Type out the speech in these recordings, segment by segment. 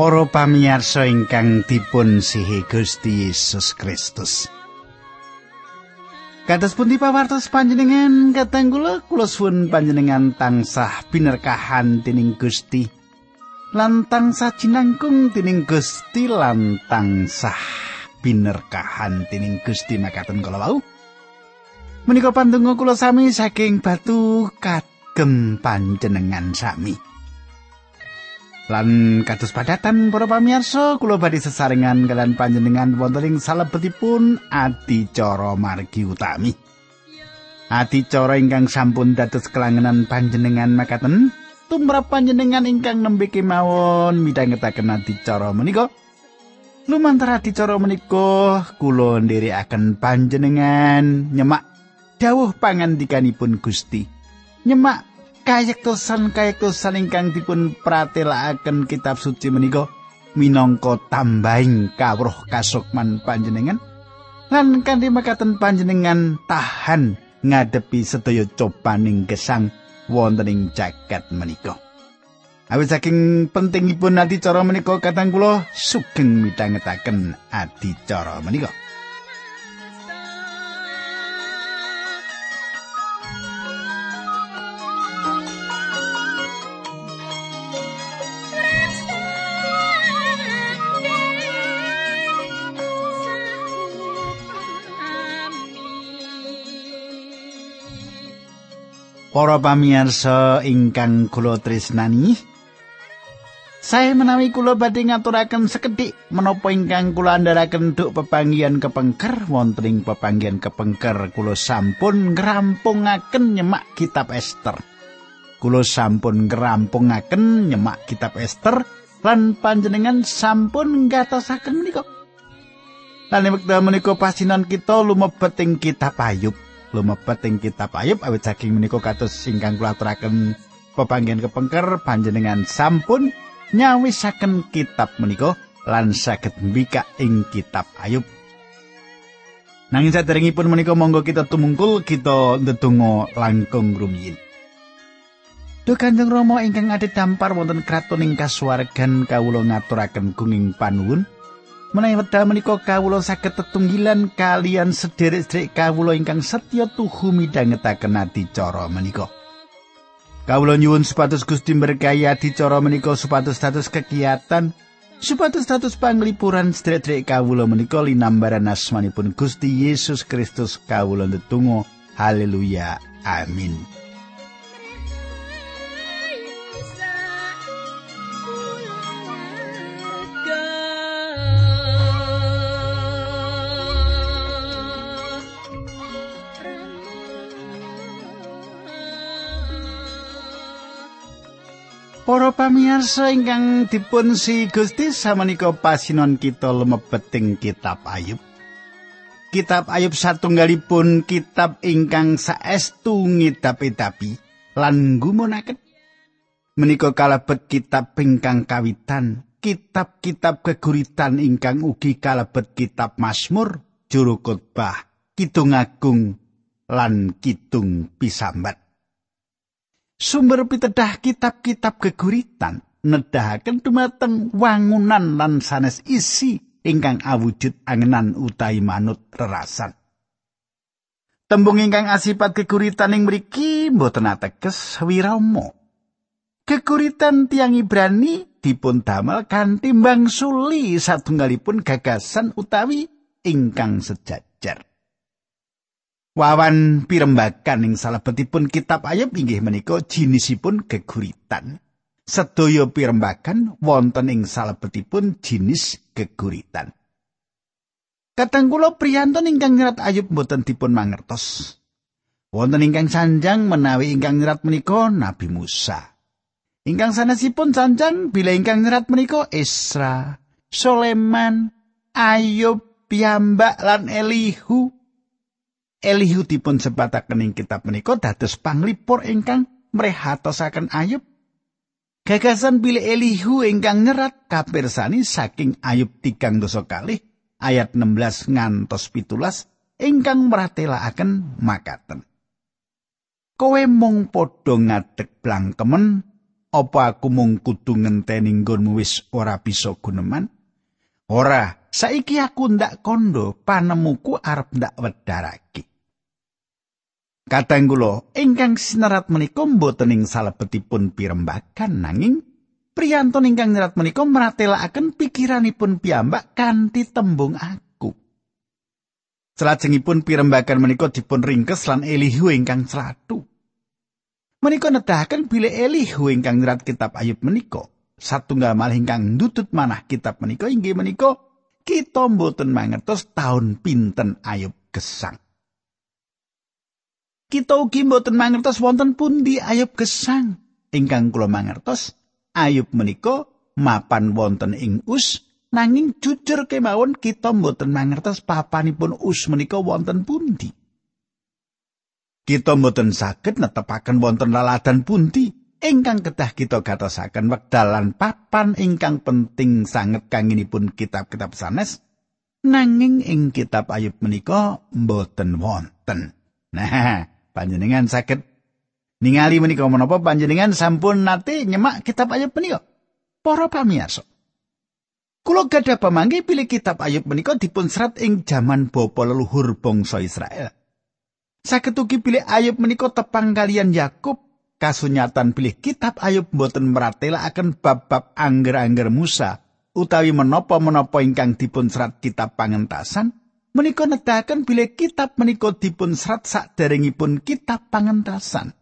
Para pamirsa ingkang dipun sihi Gusti Yesus Kristus. Kados pundi pawartos panjenengan kateng kula kula suwun panjenengan tansah binerkahan dening Gusti lan tansah jinangkung dening Gusti lan tansah binerkahan dening Gusti makaten kala wau. Menika pandonga kula sami saking batu kagem panjenengan sami. Lan kados padatan para pamirsa, kula badhe sesarengan kalian panjenengan wonten ing salebetipun adicara margi utami. Adicara ingkang sampun dados kelangenan panjenengan makaten, tumrap panjenengan ingkang nembe kemawon midhangetaken adicara menika. Lumantar adicara menika kula ndherekaken panjenengan nyemak dawuh pangandikanipun Gusti. Nyemak kayektosan kayektosan ingkang dipun pratelakaken kitab suci menika minangka tambahing kawruh kasukman panjenengan lan kanthi makaten panjenengan tahan ngadepi sedaya cobaning gesang wonten ing jagat menika. Awit saking pentingipun adicara menika katang kula sugeng midhangetaken adicara menika. Para pamirsa ingkang kula tresnani, saya menawi kula badhe ngaturaken sekedhik menapa ingkang kula andharaken duk pepanggihan kepengker wonten ing pepanggihan kepengker kula sampun ngrampungaken nyemak kitab Ester. Kula sampun ngrampungaken nyemak kitab Ester lan panjenengan sampun ngatosaken menika. Lan wekdal menika pasinan kita lumebet ing kitab Ayub. Lumebet ing kitab Ayub awit saking menika kados ingkang kula aturaken pepanggen kepengker panjenengan sampun nyawisaken kitab menika lan saged mbikak ing kitab Ayub. Nanging saderengipun menika monggo kita tumungkul kita ndedonga langkung rumiyin. Duh Kanjeng Rama ingkang ade dampar wonten kraton ing kasuwargan kawula ngaturaken gunging panuwun. Menawi wekdal menika kawula saged tetunggilan kalian sederek-sederek kawula ingkang setya tuhu midhangetaken adicara menika. Kawula nyuwun supados Gusti berkahi adicara menika supados status kegiatan supados status panglipuran sederek-sederek kawula menika linambaran asmanipun Gusti Yesus Kristus kawula ndedonga. Haleluya. Amin Para pamirsa ingkang dipun si Gusti samenika pasinon kita lumebeting kitab Ayub. Kitab Ayub satunggalipun kitab ingkang saestu ngidapi-dapi lan gumunaken. Menika kalebet kitab ingkang kawitan, kitab-kitab keguritan ingkang ugi kalebet kitab Mazmur, Juru Khotbah, Kidung Agung lan Kidung Pisambat. Sumber pitedah kitab-kitab geguritan nedahaken dumateng wangunan lan sanes isi ingkang awujud angenan utawi manut rerasan. Tembung ingkang asipat geguritan ing mriki mboten ateges wirama. Geguritan tiang Ibrani dipun damel kanthi suli satunggalipun gagasan utawi ingkang sejajar. Wawan pirembakan ing salebetipun kitab Ayub inggih menika jinisipun geguritan. Sedaya pirembakan wonten ing salebetipun jinis geguritan. Katang kula priyantun ingkang nyerat Ayub mboten dipun mangertos. Wonten ingkang sanjang menawi ingkang nyerat menika Nabi Musa. Ingkang sanesipun sanjang bila ingkang nyerat menika Isra, Soleman, Ayub, Piyambak lan Elihu. Elihu dipun sebataken ing kitab menika dados panglipur ingkang mrehatosaken Ayub. Gagasan bilih Elihu ingkang nyerat kapirsani saking Ayub tigang dosa kalih ayat 16 ngantos pitulas ingkang meratelaken makaten. Kowe mung padha ngadeg blangkemen Apa aku mung kudu ngenteni nggonmu wis ora bisa guneman? Ora, saiki aku ndak kondo panemuku arep ndak wedharake. Kadang kula ingkang sinerat menika mboten ing salebetipun pirembagan nanging priyantun ingkang nyerat menika mratelakaken pikiranipun piyambak kanthi tembung aku. Salajengipun pirembagan menika dipun ringkes lan Elihu ingkang celatu. Menika nedahaken bilih Elihu ingkang nyerat kitab Ayub menika satunggal malih ingkang ndutut manah kitab menika inggih menika kita mboten mangertos taun pinten Ayub gesang. Kita ugi mboten mangertos wonten pundi Ayub gesang. Ingkang kula mangertos, Ayub menika mapan wonten ing Us nanging jujur kemawon kita mboten mangertos papanipun Us menika wonten pundi. Kita mboten saged netepaken wonten laladan pundi ingkang kedah kita gatosaken wekdalan papan ingkang penting sanget kanginipun kitab-kitab sanes nanging ing kitab Ayub menika mboten wonten. Nah, panjenengan sakit ningali menika menapa panjenengan sampun nate nyemak kitab Ayub menika? Para pamirsa kula gadah pamangke pilih kitab Ayub menika dipun serat ing jaman bapa leluhur bangsa Israel. Saged ugi pilih Ayub menika tepang kalian Yakub. Kasunyatan pilih kitab Ayub boten meratelaken bab-bab angger-angger Musa utawi menapa-menapa ingkang dipun serat kitab pangentasan menika nedahaken bilih kitab menika dipun serat saderengipun kitab pangentasan.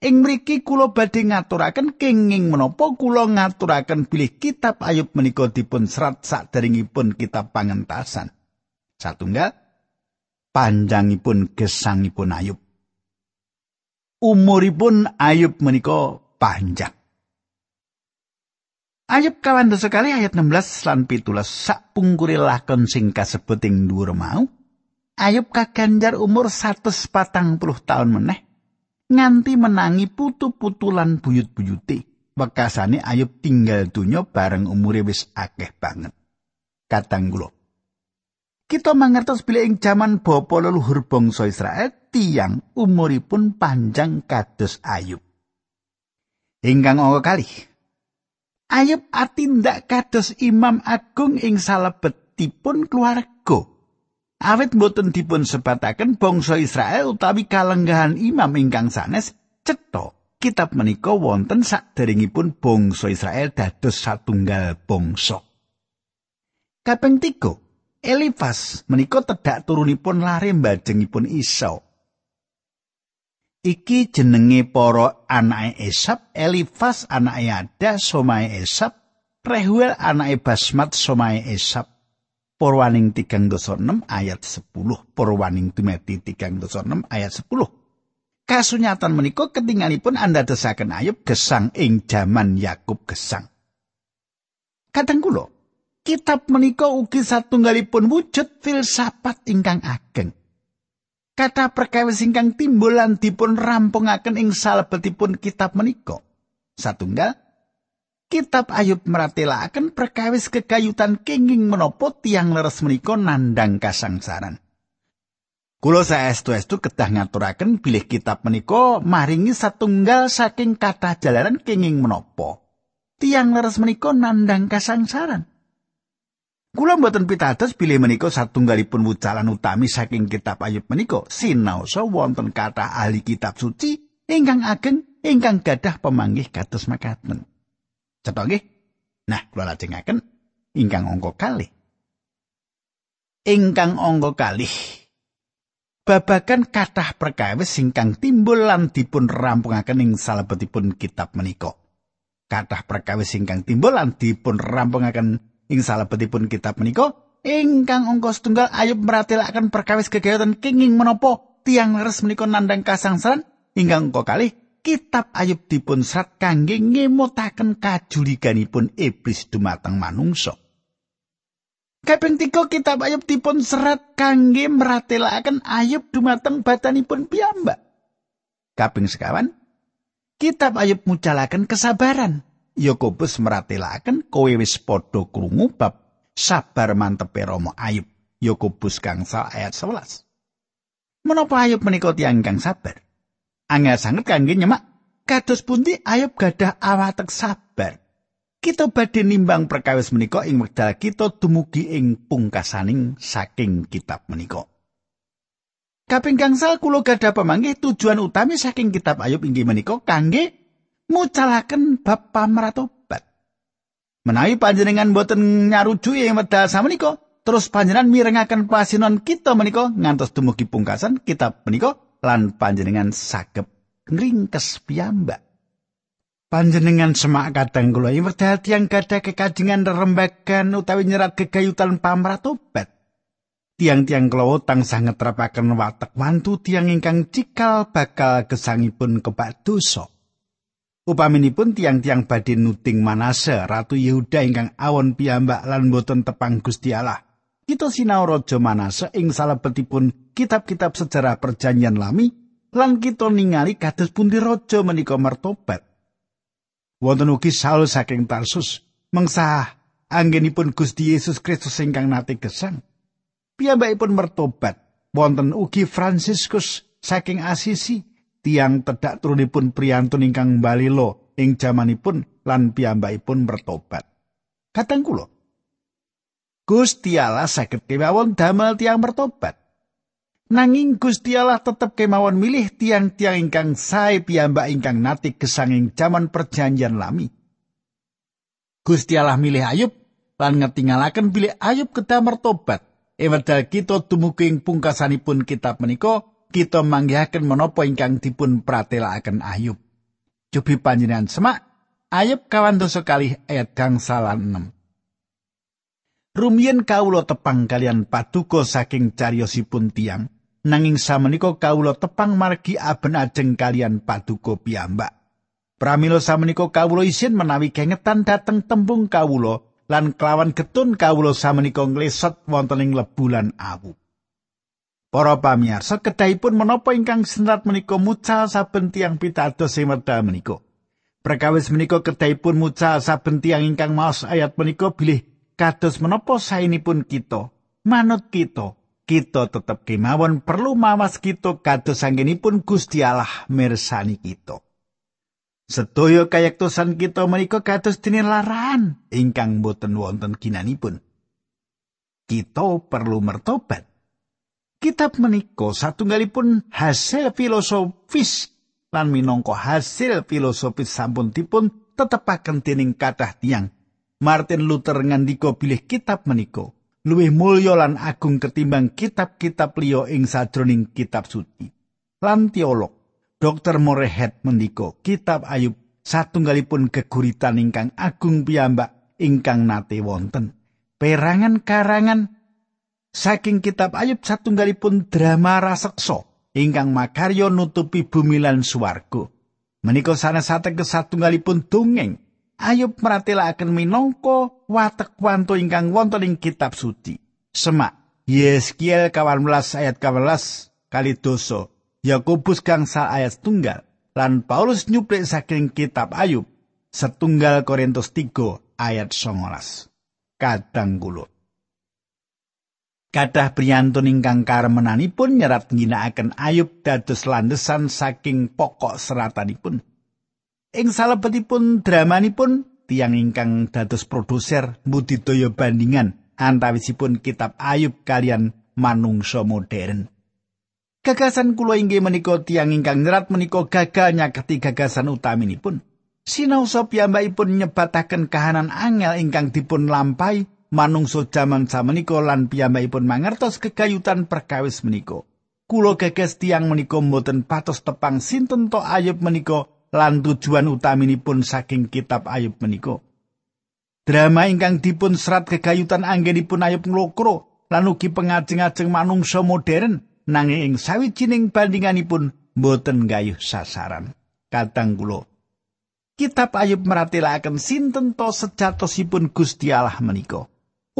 Ing mriki kula badhe ngaturaken kenging menapa kula ngaturaken bilih kitab Ayub menika dipun serat saderengipun kitab pangentasan. Satunggal panjangipun gesangipun Ayub. Umuripun Ayub menika panjang. Ayub kawan sekali ayat 16 lan pitulas sak pungkuri lakon sing kasebut ing dhuwur mau. Ayub kaganjar umur 140 tahun meneh nganti menangi putu-putu lan buyut-buyute. Bekasane Ayub tinggal donya bareng umure wis akeh banget. Katang kula. Kita mangertos bila ing jaman bapa leluhur bangsa Israel tiang umuripun panjang kados Ayub. Ingkang angka kalih Ayub atindak kados Imam Agung ing salebetipun keluarga. Awit boten dipun sebataken bangsa Israel utawi kalenggahan imam ingkang sanes cetha kitab menika wonten saderengipun bangsa Israel dados satunggal bangsa. Kaping 3, Elifas menika tedhak turunipun lare mbajengipun Isau. Iki jenenge para anake Esap, Elifas anake Ada, Somae Esap, Rehuel anake Basmat, Somae Esap. Purwaning 3.6 ayat 10. Purwaning Tumeti 3.6 ayat 10. Kasunyatan menika anda desaken Ayub gesang ing jaman Yakub gesang. Kadang kula, kitab menika ugi satunggalipun wujud filsafat ingkang ageng. Kata perkawis ingkang timbulan dipun rampungaken ing salebetipun kitab menika. Satunggal Kitab Ayub meratelaken perkawis kekayutan kenging menapa tiang leres menika nandang kasangsaran. Kulo saestu-estu kedah ngaturaken bilih kitab menika maringi satunggal saking kata jalanan kenging menapa. Tiang leres menika nandang kasangsaran. Kula mboten pitados bilih menika satunggalipun wucalan utami saking kitab Ayub menika sinaosa wonten kathah ahli kitab suci ingkang ageng ingkang gadah pemanggih kados makaten. Cetha nggih? Nah, kula lajengaken ingkang angka kalih. Ingkang angka kalih. Babagan kathah perkawis ingkang timbul lan dipun rampungaken ing salebetipun kitab menika. Kathah perkawis ingkang timbul lan dipun rampungaken ing salebetipun kitab menika ingkang angka setunggal ayub meratelaken perkawis kegayutan kenging menapa tiang leres menika nandang kasangsaran ingkang angka kalih kitab ayub dipun serat kangge ngemutaken kajuliganipun iblis dumateng manungsa Kaping tiga kitab ayub dipun serat kangge meratelaken ayub dumateng batanipun piyambak. Kaping sekawan, kitab ayub mucalaken kesabaran. Yakobus meratelaken kowe wis padha krungu bab sabar mantepe Rama Ayub. Yakobus gangsal ayat 11. Menapa Ayub menika tiyang kang sabar? Angel sanget kangge nyemak kados pundi Ayub gadah awatek sabar. Kita badhe nimbang perkawis menika ing wekdal kita dumugi ing pungkasaning saking kitab menika. Kaping gangsal kula gadah pamanggih tujuan utami saking kitab Ayub inggih menika kangge ngucalaken bab pamratobat. Menawi panjenengan boten nyaruju ing wekdal samenika, terus panjenengan mirengaken pasinon kita menika ngantos dumugi pungkasan kitab menika lan panjenengan sagep ngringkes piyambak. Panjenengan semak kadang kula ing wekdal tiyang gadah kekajengan rembagan utawi nyerat gegayutan pamratobat. Tiang-tiang kula tansah ngetrepaken watek wantu tiang ingkang cikal bakal gesangipun kebak dosa. Upaminipun tiang-tiang badhe nuting Manase, Ratu Yehuda ingkang awon piyambak lan boten tepang Gusti Allah. Kita sinau Raja Manase ing salebetipun kitab-kitab sejarah perjanjian lami lan kita ningali kados pundi raja menika mertobat. wonten ugi Saul saking Tarsus mengsah anggenipun Gusti Yesus Kristus ingkang nate gesang. Piyambakipun mertobat. Wonten ugi Fransiskus saking Asisi tiang tedak turunipun priyantun ingkang balilo ing jamanipun lan piyambakipun mertobat. Katang kula. Gusti Allah saged kemawon damel tiang mertobat. Nanging Gusti Allah tetep kemawon milih tiang-tiang ingkang sae piyambak ingkang nati gesanging jaman perjanjian lami. Gusti Allah milih Ayub lan ngetingalaken bilih Ayub kedah mertobat. Ewedal kita dumugi ing pungkasanipun kitab menika, kita manggihaken menapa ingkang dipun pratelakaken Ayub. Cobi panjenengan semak Ayub kawan dosa kali ayat kang salah 6. Rumien kawula tepang kalian paduka saking cariyosipun tiang, nanging samenika kawula tepang margi aben ajeng kalian paduka piyambak. Pramila samenika kawula isin menawi kengetan dateng tembung kawula lan kelawan getun kawula samenika ngleset wonten ing lebulan awu. Para pamirsa kedahipun menapa ingkang serat menika mucal saben tiang pitados sing medal menika. Perkawis menika kedahipun mucal saben tiang ingkang maos ayat menika bilih kados menapa saenipun kita manut kita kita tetep kemawon perlu mawas kita kados anggenipun Gusti Allah mirsani kita. Sedaya kayektosan kita menika kados dene laran ingkang boten wonten ginanipun. Kita perlu mertobat. Kitab menika satunggalipun hasil filosofis lan minangka hasil filosofis sampun dipun tetepaken dening kathah tiang. Martin Luther ngandika bilih kitab menika luwih mulya lan agung ketimbang kitab-kitab liya ing sajroning kitab suci. Lan teolog Dr. Morehead mendika kitab Ayub satunggalipun geguritan ingkang agung piyambak ingkang nate wonten. Perangan karangan saking kitab Ayub satunggalipun drama raseksa ingkang makarya nutupi bumi lan swarga. Menika sanes sateges satunggalipun dongeng Ayub meratelaken minangka watek wanto ingkang wonten ing kitab suci. Semak Yeskiel 18 ayat 18 kali doso. Yakobus gangsal ayat tunggal lan Paulus nyuplik saking kitab Ayub setunggal Korintus 3 ayat 19. Kadang kula. Kadah priyantun ingkang karemenanipun nyerat ngginakaken Ayub dados landesan saking pokok seratanipun. Ing salebetipun dramanipun tiang ingkang dados produser budidaya bandingan antawisipun kitab Ayub kalian manungsa modern. Gagasan kula inggih menika tiang ingkang nyerat menika gagal nyaketi gagasan utaminipun. Sinau piyambakipun nyebataken kahanan angel ingkang dipun lampahi manungsa jaman samenika lan piyambakipun mangertos kegayutan perkawis menika. Kula gagas tiang menika mboten patos tepang sinten to Ayub menika lan tujuan utaminipun saking kitab Ayub menika. Drama ingkang dipun serat kegayutan anggenipun Ayub nglokro lan ugi pengajeng-ajeng manungsa modern nanging ing sawijining bandinganipun boten gayuh sasaran. Katang kula Kitab Ayub meratelaken sinten to sejatosipun Gusti Allah menika.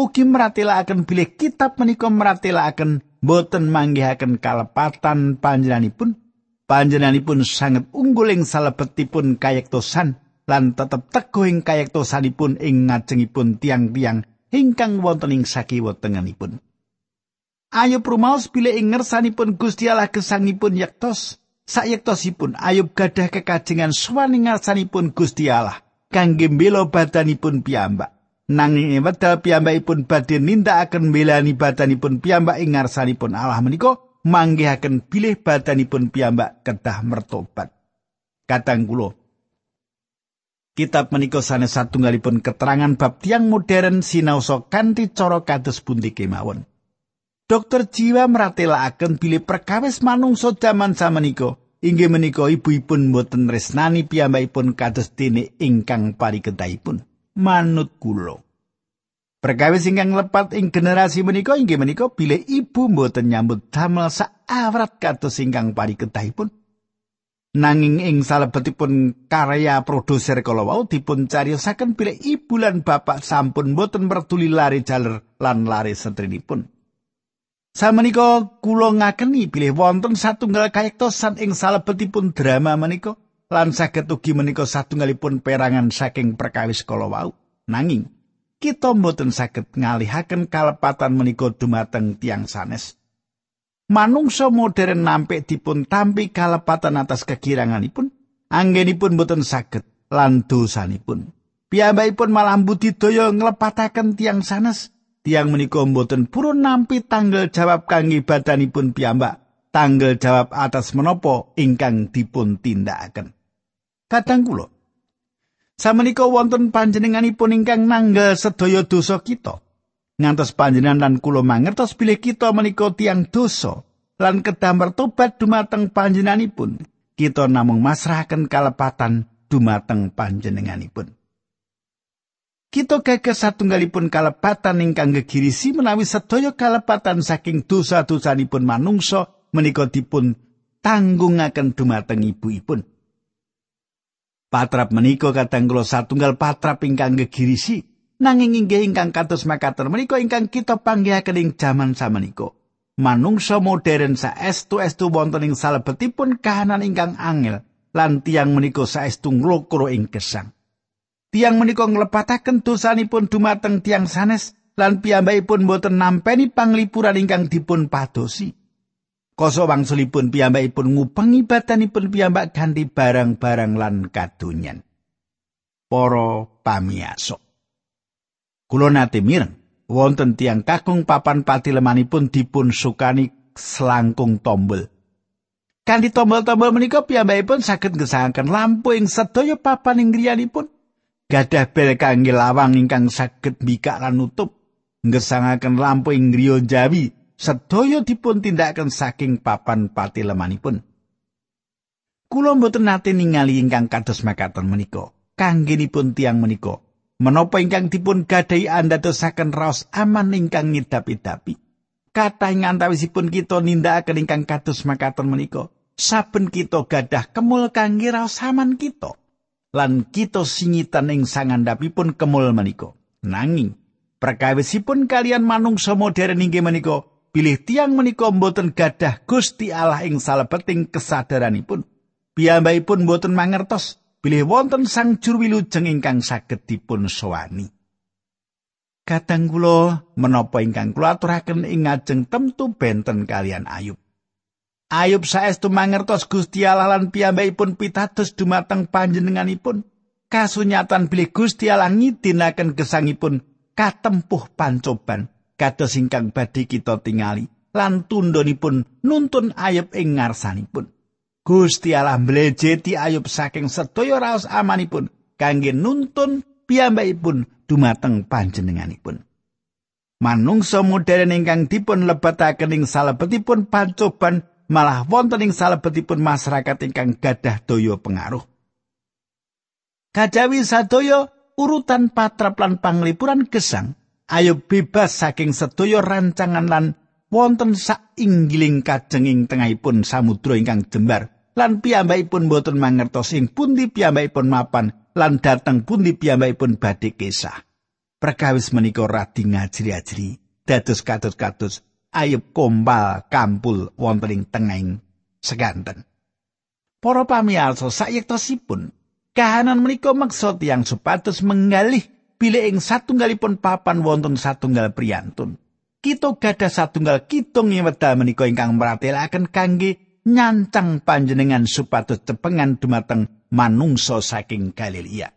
Ugi meratelaken bilih kitab menika meratelaken boten manggihaken kalepatan panjenenganipun panjenenganipun sanget unggul ing salebetipun kayektosan lan tetep teguh ing kayektosanipun ing ngajengipun tiang-tiang ingkang wonten ing sakiwa tengenipun. Ayo prumaos bilih ing ngersanipun Gusti Allah gesangipun yaktos Sayektosipun Ayub gadah kekajengan swaning ngarsanipun Gusti Allah kangge mbela badanipun piyambak. Nanging wedal piyambakipun badhe nindakaken mbelani badanipun piyambak ing ngarsanipun Allah menika manggihaken bilih badanipun piyambak kedah mertobat. Kadang kula Kitab menika sanes satunggalipun keterangan bab tiang modern sinaosa kanthi cara kados pundi kemawon. Dokter jiwa meratelaken bilih perkawis manungsa jaman samenika inggih menika ibu-ibun boten resnani piyambakipun kados dene ingkang pariketahipun manut kula. Perkawis ingkang lepat ing generasi menika inggih menika bilih ibu boten nyambut damel saawrat kados ingkang pariketahipun nanging ing salebetipun karya produser kala wau dipun cariyosaken bilih ibu lan bapak sampun boten mertuli lari jaler lan lari setrinipun. Samenika kula ngakeni bilih wonten satunggal kayektosan ing salebetipun drama menika lan saged ugi menika satunggalipun perangan saking perkawis kala wau. Nanging kita mboten saged ngalihaken kalepatan menika dumateng tiang sanes. Manungsa modern nampik dipun tampi kalepatan atas kekiranganipun, anggenipun mboten saged lan dosanipun. Piyambakipun malah budidaya nglepataken tiang sanes tiang menika mboten purun nampi tanggal jawab kangge badanipun piyambak tanggal jawab atas menopo ingkang dipun tindakaken kadang kula. Samenika wonten panjenenganipun ingkang nanggal sedaya dosa kita. Ngantos panjenengan lan kula mangertos bilih kita menika tiang dosa lan kedah mertobat dumateng panjenenganipun. Kita namung masrahaken kalepatan dumateng panjenenganipun. Kita gagas satunggalipun kalepatan ingkang gegirisi menawi sedaya kalepatan saking dosa-dosanipun manungsa menika dipun tanggungaken dumateng ibu-ipun. Patrap menika kadang kula satunggal patrap ingkang gegirisi nanging inggih ingkang kados makaten menika ingkang kita panggihaken ing jaman samenika. Manungsa modern saestu-estu wonten ing salebetipun kahanan ingkang angel lan tiyang menika saestu nglokro ing gesang. Tiang menika nglepataken dosanipun dumateng tiang sanes lan piyambakipun boten nampeni panglipuran ingkang dipun padosi. Koso wangsulipun piyambakipun ngupengi badanipun piyambak ganti barang-barang lan kadonyan. Para pamiyasa. Kula nate mireng wonten tiang kakung papan pati lemanipun dipun sukani selangkung tombol. Kanthi tombol-tombol menika piyambakipun saged ngesangaken lampu ing sedaya papan ing griyanipun. gadah bel kangge lawang ingkang saged mbikak lan nutup ngesangaken lampu ing griya Jawi sedaya dipun tindakaken saking papan pati lemanipun kula mboten nate ningali ingkang kados makaten menika. Kanggenipun tiang menika. Menapa ingkang dipun gadahi andadosaken raos aman ingkang ngidapi-dapi. Kathah ing antawisipun kita nindakaken ingkang kados makaten menika. Saben kita gadah kemul kangge raos aman kita. Lan kita singitan ing sangandhapipun kemul menika. Nanging perkawisipun kalian manungsa modern inggih menika pilih tiang menika mboten gadah Gusti Allah ing salebeting kesadaranipun. Piyambakipun mboten mangertos bilih wonten sang juru wilujeng ingkang saged dipun sowani. Kadang kula menapa ingkang kula aturaken ing ngajeng temtu benten kalian Ayub. Ayub saestu mangertos Gusti Allah lan piyambakipun pitados dumateng panjenenganipun. Kasunyatan bilih Gusti Allah ngidinaken gesangipun katempuh pancoban kados ingkang badhe kita tingali lan tundonipun nuntun Ayub ing ngarsanipun. Gusti Allah mlejeti Ayub saking sedaya raos amanipun kangge nuntun piyambakipun dumateng panjenenganipun. Manungsa modern ingkang dipun lebetaken ing salebetipun pancoban malah wonten ing salebetipun masyarakat ingkang gadah daya pengaruh. Kajawi sadaya urutan patrap lan panglipuran gesang, ayo bebas saking sedaya rancangan lan wonten sainggiling kajenging tengahipun samudra ingkang jembar lan piyambakipun boten mangertos ing pundi piyambakipun mapan lan dateng pundi piyambakipun badhe kesah. Perkawis menika radi ngajri-ajri dados katut-katut ayub kombal kampul wonten ing tengahing seganten. Para pamirsa sayektosipun, kahanan menika maksud yang supados menggalih bilih ing satunggalipun papan wonten satunggal priyantun. Kita gadah satunggal kitung ing wedal menika ingkang meratelaken kangge nyancang panjenengan supados cepengan dumateng manungsa saking Galilea.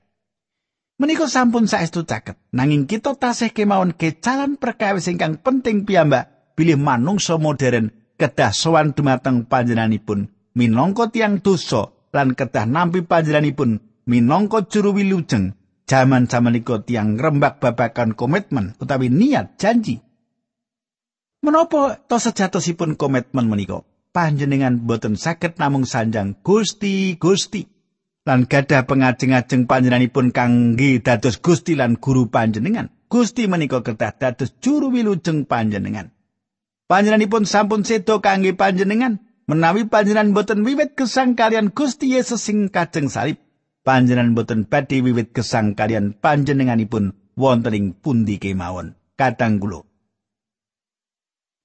Menika sampun saestu caket, nanging kita tasih kemawon kecalan perkawis ingkang penting piyambak bilih manungsa modern kedah sowan dumateng panjenenganipun minangka tiang dosa lan kedah nampi panjenenganipun minangka juru wilujeng jaman samenika tiang rembak babakan komitmen utawi niat janji. Menapa to sejatosipun komitmen menika? Panjenengan boten saged namung sanjang Gusti Gusti lan gadah pengajeng-ajeng panjenenganipun kangge dados Gusti lan guru panjenengan. Gusti menika kedah dados juru wilujeng panjenengan. Panjenenganipun sampun sedo kangge panjenengan menawi panjenengan boten wiwit gesang kalian Gusti Yesus sing kajeng salib. Panjenengan boten badhe wiwit gesang kalian panjenenganipun wonten ing pundi kemawon. Kadang kula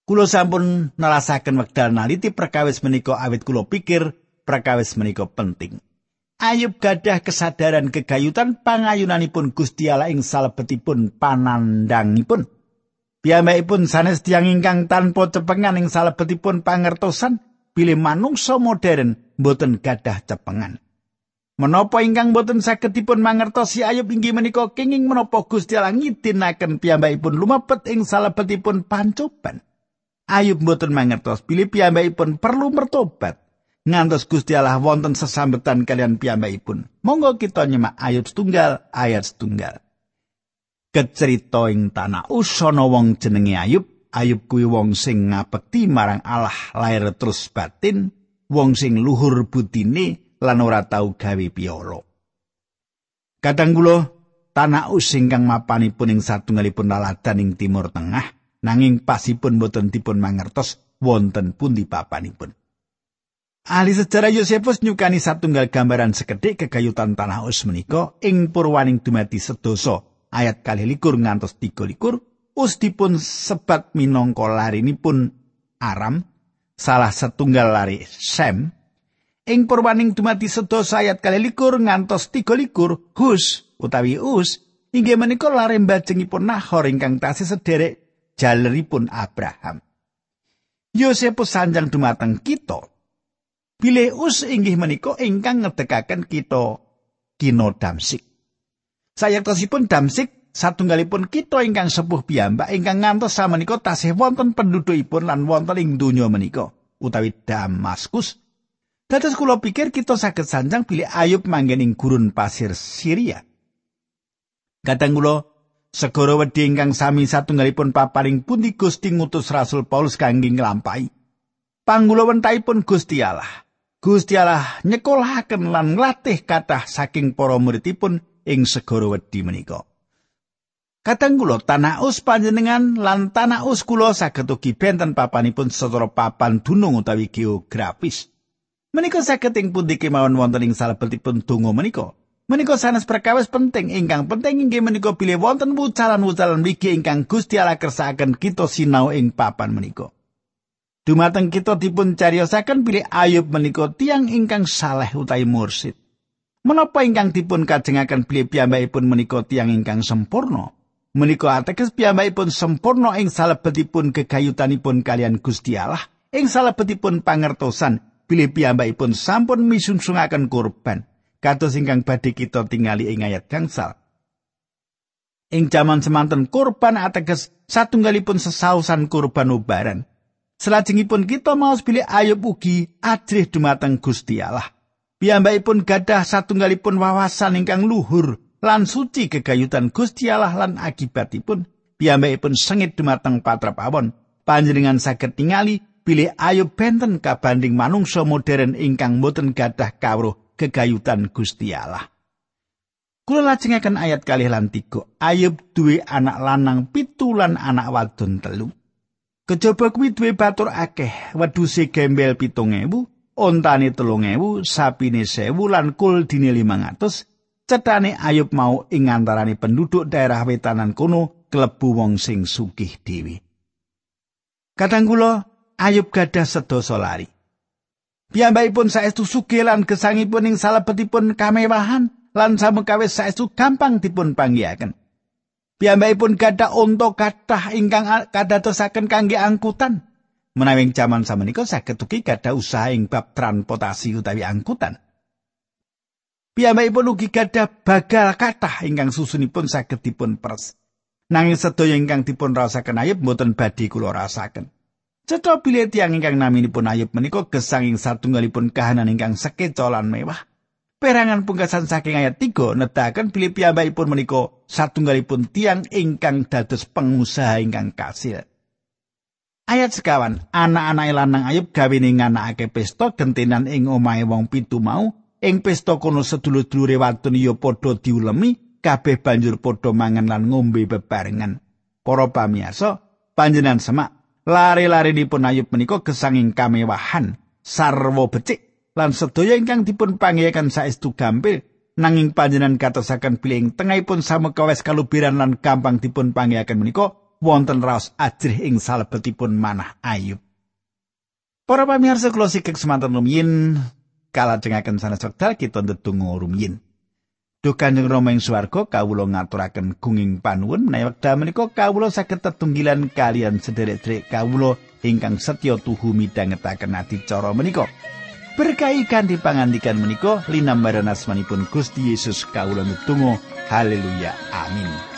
Kulo sampun nelasaken wekdal naliti perkawis menika awit kulo pikir perkawis menika penting. Ayub gadah kesadaran kegayutan pangayunanipun Gusti Allah ing salebetipun panandangipun. Piyambakipun sanes tiyang ingkang tanpa cepengan ing salebetipun pangertosan bilih manungsa modern boten gadah cepengan. Menapa ingkang boten saged dipun mangertosi Ayub inggih menika kenging menapa Gusti Allah ngidinaken piyambakipun lumebet ing salebetipun pancoban. Ayub boten mangertos bilih piyambakipun perlu mertobat ngantos Gusti Allah wonten sesambetan kalian piyambakipun. Monggo kita nyemak ayat setunggal ayat setunggal. Kecerita ing tanah usana wong jenenge Ayub. Ayub kuwi wong sing ngabekti marang Allah lair terus batin, wong sing luhur budine lan ora tau gawe piolo. Kadang kula tanah us ingkang mapanipun ing satunggalipun laladan ing timur tengah nanging pasipun boten dipun mangertos wonten pundi papanipun. Ahli sejarah Yosefus nyukani satunggal gambaran sekedhik kegayutan tanah us menika ing purwaning dumati sedoso ayat kali likur ngantos tiga likur us dipun sebat minangka larinipun Aram salah setunggal lari Sem ing purwaning dumati sedoso ayat kali likur ngantos tiga likur Hus utawi Us inggih menika lare mbajengipun Nahor ingkang tasih sederek jaleripun Abraham Yosefus sanjang dumateng kita Bileus inggih menika ingkang ngedekaken kita kino Damsik. Sayektosipun Damsik satunggalipun kita ingkang sepuh piyambak ingkang ngantos samenika tasih wonten pendudukipun lan wonten ing donya menika utawi Damaskus. Dados kula pikir kita saged sanjang bilih Ayub manggen ing gurun pasir Syria. Kadang kula segara wedi ingkang sami satunggalipun paparing pundi Gusti ngutus Rasul Paulus kangge nglampahi. Panggulawentanipun Gusti Allah Gusti Allah nyekolahaken lan nglatih kathah saking para muridipun ing segara wedi menika. Kadang kula tanah us panjenengan lan tanah us kula saged ugi benten papanipun secara papan dunung utawi geografis. Menika saged ing pundi kemawon wonten ing salebetipun donga menika. Menika sanes perkawis penting ingkang penting inggih menika bilih wonten wucalan-wucalan wiki ingkang Gusti Allah kersakaken kita sinau ing papan menika. Dumateng kita dipun cariyosaken pilih Ayub menika tiang ingkang saleh utawi mursid. Menapa ingkang dipun kajengaken bilih piyambakipun menika tiang ingkang sempurna? Menika ateges piyambakipun sempurna ing salebetipun kegayutanipun kalian Gusti Allah, ing salebetipun pangertosan bilih piyambakipun sampun misungsungaken kurban. Kados ingkang badhe kita tingali ing ayat gangsal. Ing jaman semanten kurban ateges satunggalipun sesausan kurban ubaran. Selajengipun kita maos bilih Ayub ugi ajrih dumateng Gusti Allah. Piyambakipun gadah satunggalipun wawasan ingkang luhur lan suci kegayutan Gusti Allah lan akibatipun piyambakipun sengit dumateng patrap awon. Panjenengan saged tingali bilih Ayub benten kabanding manungsa modern ingkang boten gadah kawruh kegayutan Gusti Allah. Kula lajengaken ayat kalih lan tiga. Ayub duwe anak lanang pitu lan anak wadon telu. Kejaba kuwi duwe batur akeh, wedhuse gembel 7000, ontane 3000, sapine 1000 lan kul dine 500. Cetane Ayub mau ing antarane penduduk daerah wetanan kono klebu wong sing sugih dhewe. Kadang kula Ayub gadah sedasa lari. Piyambakipun saestu sugih lan gesangipun ing salebetipun kamewahan lan samekawis saestu gampang dipun panggihaken. Piyambakipun gadah unta kathah ingkang kadatosaken kangge angkutan. Menawi jaman samenika saged ugi gadah usaha ing bab transportasi utawi angkutan. Piyambakipun ugi gadah bagal kathah ingkang susunipun saged dipun pers. Nanging sedaya ingkang dipun rasaken ayub mboten badhe kula rasaken. Cetha bilih tiyang ingkang naminipun ayub menika gesang ing satunggalipun kahanan ingkang sekecolan mewah. Perangan pungkasan saking ayat 3 nedahaken bilih piyambakipun menika satunggalipun tiang ingkang dados pengusaha ingkang kasil. Ayat sekawan, anak-anak lanang ayub gawe ning anakake pesta gentenan ing omahe wong pitu mau Ing pesta kono sedulur-dulure wadon ya padha diulemi, kabeh banjur padha mangan lan ngombe bebarengan. Para pamirsa, panjenengan semak lari-lari dipun ayub menika gesanging kamewahan, sarwa becik lan sedaya ingkang dipun panggihaken saestu gampil nanging panjenengan katosaken piling tengahipun samekawes kalubiran lan gampang dipun panggihaken menika wonten raos ajrih ing salebetipun manah ayub. Para pamirsa kula sikek semanten rumiyin kalajengaken sanes wekdal kita ndedonga rumiyin. Duh Kanjeng Rama ing swarga kawula ngaturaken gunging panuwun menawi wekdal menika kawula saged tetunggilan kalian sederek-sederek kawula ingkang setya tuhu midhangetaken adicara menika. Berkahi kanthi pangandikan menika linambaran asmanipun Gusti Yesus kawula ndedonga haleluya amin.